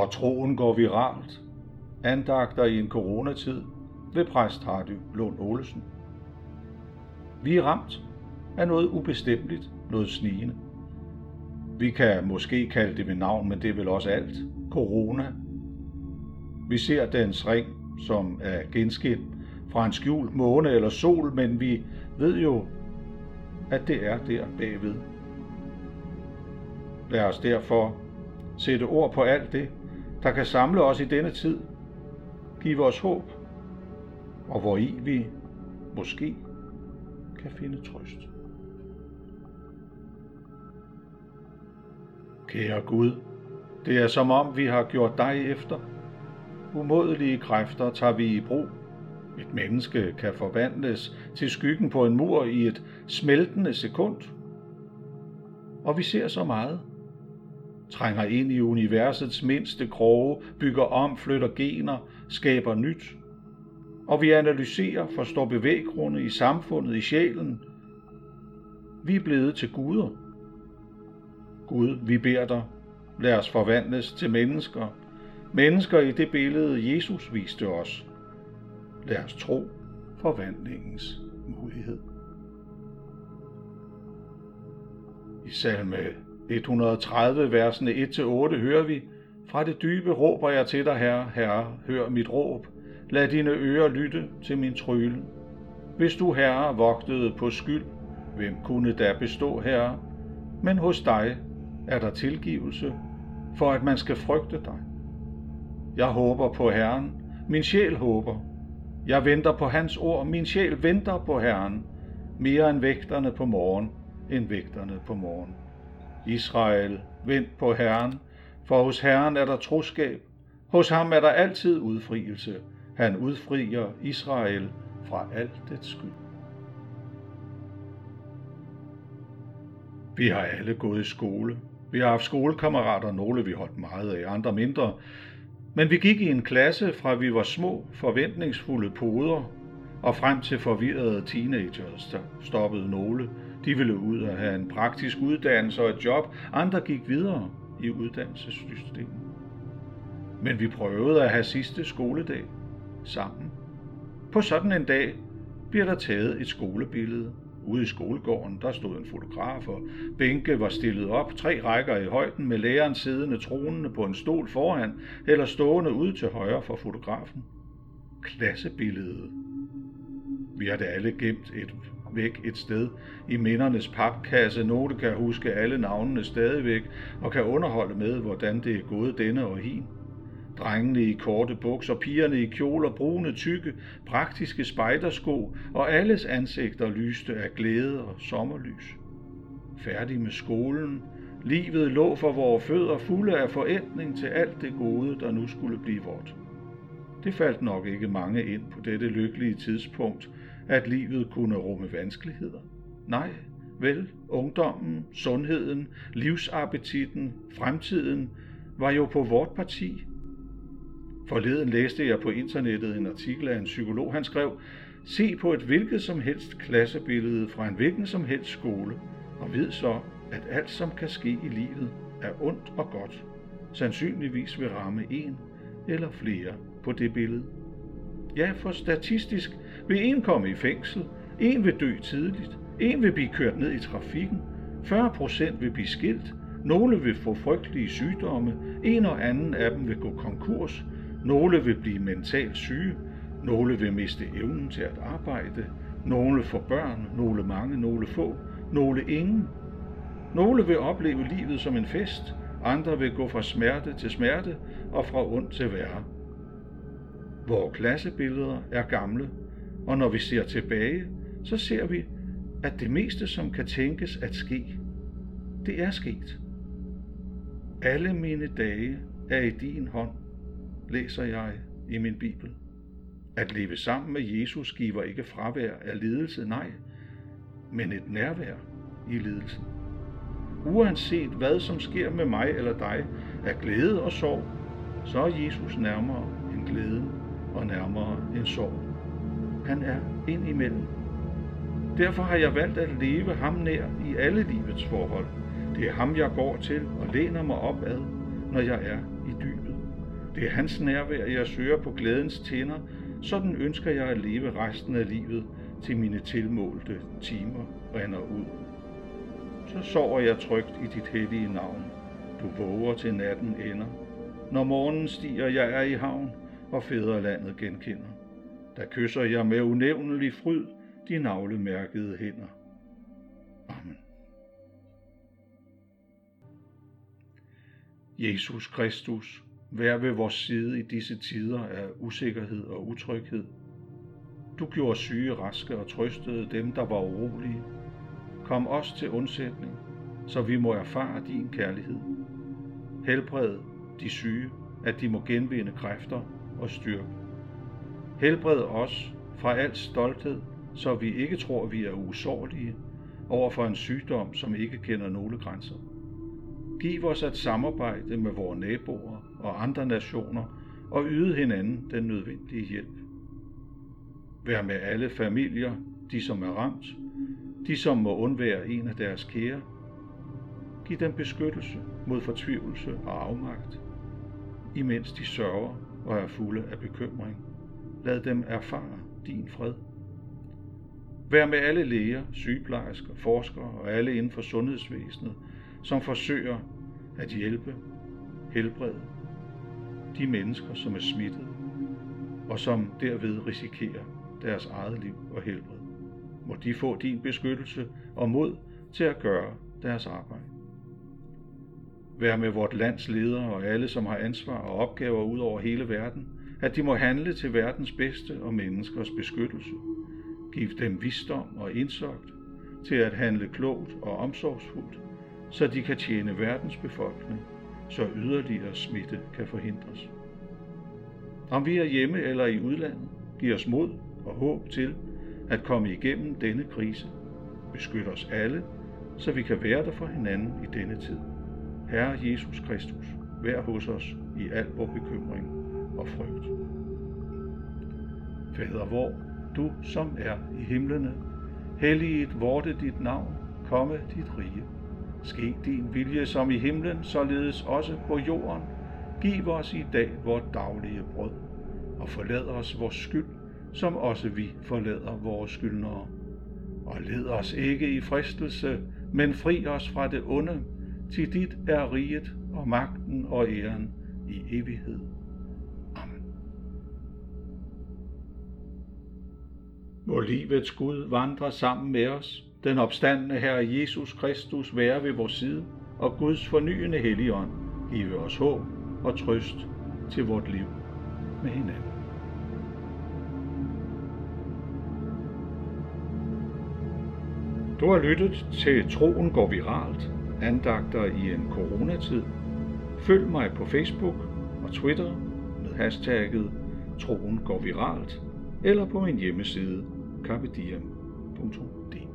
Når troen går viralt, andagter i en coronatid ved præst Hardy Lund Olesen. Vi er ramt af noget ubestemmeligt, noget snigende. Vi kan måske kalde det ved navn, men det er vel også alt. Corona. Vi ser dens ring, som er genskin fra en skjult måne eller sol, men vi ved jo, at det er der bagved. Lad os derfor sætte ord på alt det, der kan samle os i denne tid, give os håb, og hvor i vi måske kan finde trøst. Kære Gud, det er som om vi har gjort dig efter. Umådelige kræfter tager vi i brug. Et menneske kan forvandles til skyggen på en mur i et smeltende sekund. Og vi ser så meget. Trænger ind i universets mindste kroge, bygger om, flytter gener, skaber nyt. Og vi analyserer, forstår bevæggrunde i samfundet, i sjælen. Vi er blevet til guder. Gud, vi beder dig, lad os forvandles til mennesker. Mennesker i det billede, Jesus viste os. Lad os tro forvandlingens mulighed. I salme 130, versene 1-8 hører vi, Fra det dybe råber jeg til dig, Herre, Herre, hør mit råb. Lad dine ører lytte til min trylle. Hvis du, Herre, vogtede på skyld, hvem kunne da bestå, Herre? Men hos dig er der tilgivelse, for at man skal frygte dig. Jeg håber på Herren, min sjæl håber. Jeg venter på hans ord, min sjæl venter på Herren, mere end vægterne på morgen, end vægterne på morgen. Israel, vend på Herren, for hos Herren er der troskab. Hos ham er der altid udfrielse. Han udfrier Israel fra alt det skyld. Vi har alle gået i skole. Vi har haft skolekammerater, nogle vi holdt meget af, andre mindre. Men vi gik i en klasse fra vi var små, forventningsfulde poder, og frem til forvirrede teenagers, der stoppede nogle. De ville ud og have en praktisk uddannelse og et job. Andre gik videre i uddannelsessystemet. Men vi prøvede at have sidste skoledag sammen. På sådan en dag bliver der taget et skolebillede. Ude i skolegården, der stod en fotograf, og bænke var stillet op, tre rækker i højden, med læreren siddende tronende på en stol foran, eller stående ude til højre for fotografen. Klassebilledet. Vi har det alle gemt et væk et sted i mindernes papkasse. Nogle kan huske alle navnene stadigvæk og kan underholde med, hvordan det er gået denne og hin. Drengene i korte bukser, pigerne i kjoler, brune, tykke, praktiske spejdersko, og alles ansigter lyste af glæde og sommerlys. Færdig med skolen, livet lå for vores fødder fulde af forentning til alt det gode, der nu skulle blive vort. Det faldt nok ikke mange ind på dette lykkelige tidspunkt, at livet kunne rumme vanskeligheder. Nej, vel, ungdommen, sundheden, livsappetitten, fremtiden var jo på vort parti. Forleden læste jeg på internettet en artikel af en psykolog. Han skrev, se på et hvilket som helst klassebillede fra en hvilken som helst skole, og ved så, at alt som kan ske i livet er ondt og godt, sandsynligvis vil ramme en eller flere på det billede. Ja, for statistisk vil en komme i fængsel, en vil dø tidligt, en vil blive kørt ned i trafikken, 40 procent vil blive skilt, nogle vil få frygtelige sygdomme, en og anden af dem vil gå konkurs, nogle vil blive mentalt syge, nogle vil miste evnen til at arbejde, nogle får børn, nogle mange, nogle få, nogle ingen. Nogle vil opleve livet som en fest, andre vil gå fra smerte til smerte og fra ondt til værre. Vore klassebilleder er gamle, og når vi ser tilbage, så ser vi, at det meste, som kan tænkes at ske, det er sket. Alle mine dage er i din hånd, læser jeg i min bibel. At leve sammen med Jesus giver ikke fravær af lidelse, nej, men et nærvær i lidelsen. Uanset hvad som sker med mig eller dig af glæde og sorg, så er Jesus nærmere end glæden og nærmere end sorg. Han er ind imellem. Derfor har jeg valgt at leve ham nær i alle livets forhold. Det er ham, jeg går til og læner mig op ad, når jeg er i dybet. Det er hans nærvær, jeg søger på glædens tænder. Sådan ønsker jeg at leve resten af livet, til mine tilmålte timer render ud. Så sover jeg trygt i dit hellige navn. Du våger til natten ender. Når morgenen stiger, jeg er i havn, og fædrelandet genkender. Der kysser jeg med unævnelig fryd de navlemærkede hænder. Amen. Jesus Kristus, vær ved vores side i disse tider af usikkerhed og utryghed. Du gjorde syge raske og trøstede dem, der var urolige. Kom os til undsætning, så vi må erfare din kærlighed. Helbred de syge, at de må genvinde kræfter og styrke. Helbred os fra al stolthed, så vi ikke tror, vi er usårlige over for en sygdom, som ikke kender nogle grænser. Giv os at samarbejde med vores naboer og andre nationer og yde hinanden den nødvendige hjælp. Vær med alle familier, de som er ramt, de som må undvære en af deres kære. Giv dem beskyttelse mod fortvivlelse og afmagt, imens de sørger og er fulde af bekymring. Lad dem erfare din fred. Vær med alle læger, sygeplejersker, forskere og alle inden for sundhedsvæsenet, som forsøger at hjælpe, helbrede de mennesker, som er smittet, og som derved risikerer deres eget liv og helbred. Må de få din beskyttelse og mod til at gøre deres arbejde. Vær med vort lands ledere og alle, som har ansvar og opgaver ud over hele verden, at de må handle til verdens bedste og menneskers beskyttelse. Giv dem visdom og indsigt til at handle klogt og omsorgsfuldt, så de kan tjene verdens befolkning, så yderligere smitte kan forhindres. Om vi er hjemme eller i udlandet, giv os mod og håb til at komme igennem denne krise. Beskyt os alle, så vi kan være der for hinanden i denne tid. Herre Jesus Kristus, vær hos os i al vores bekymring og frygt. Fader vor, du som er i himlene, helliget vorte dit navn, komme dit rige. Ske din vilje som i himlen, således også på jorden. Giv os i dag vores daglige brød, og forlad os vores skyld, som også vi forlader vores skyldnere. Og led os ikke i fristelse, men fri os fra det onde, til dit er riget og magten og æren i evighed. Amen. Må livets Gud vandre sammen med os, den opstandende Herre Jesus Kristus være ved vores side, og Guds fornyende helligånd give os håb og trøst til vort liv med hinanden. Du har lyttet til Troen går viralt, andagter i en coronatid. Følg mig på Facebook og Twitter med hashtagget Troen går viralt, eller på min hjemmeside carpediem.dk.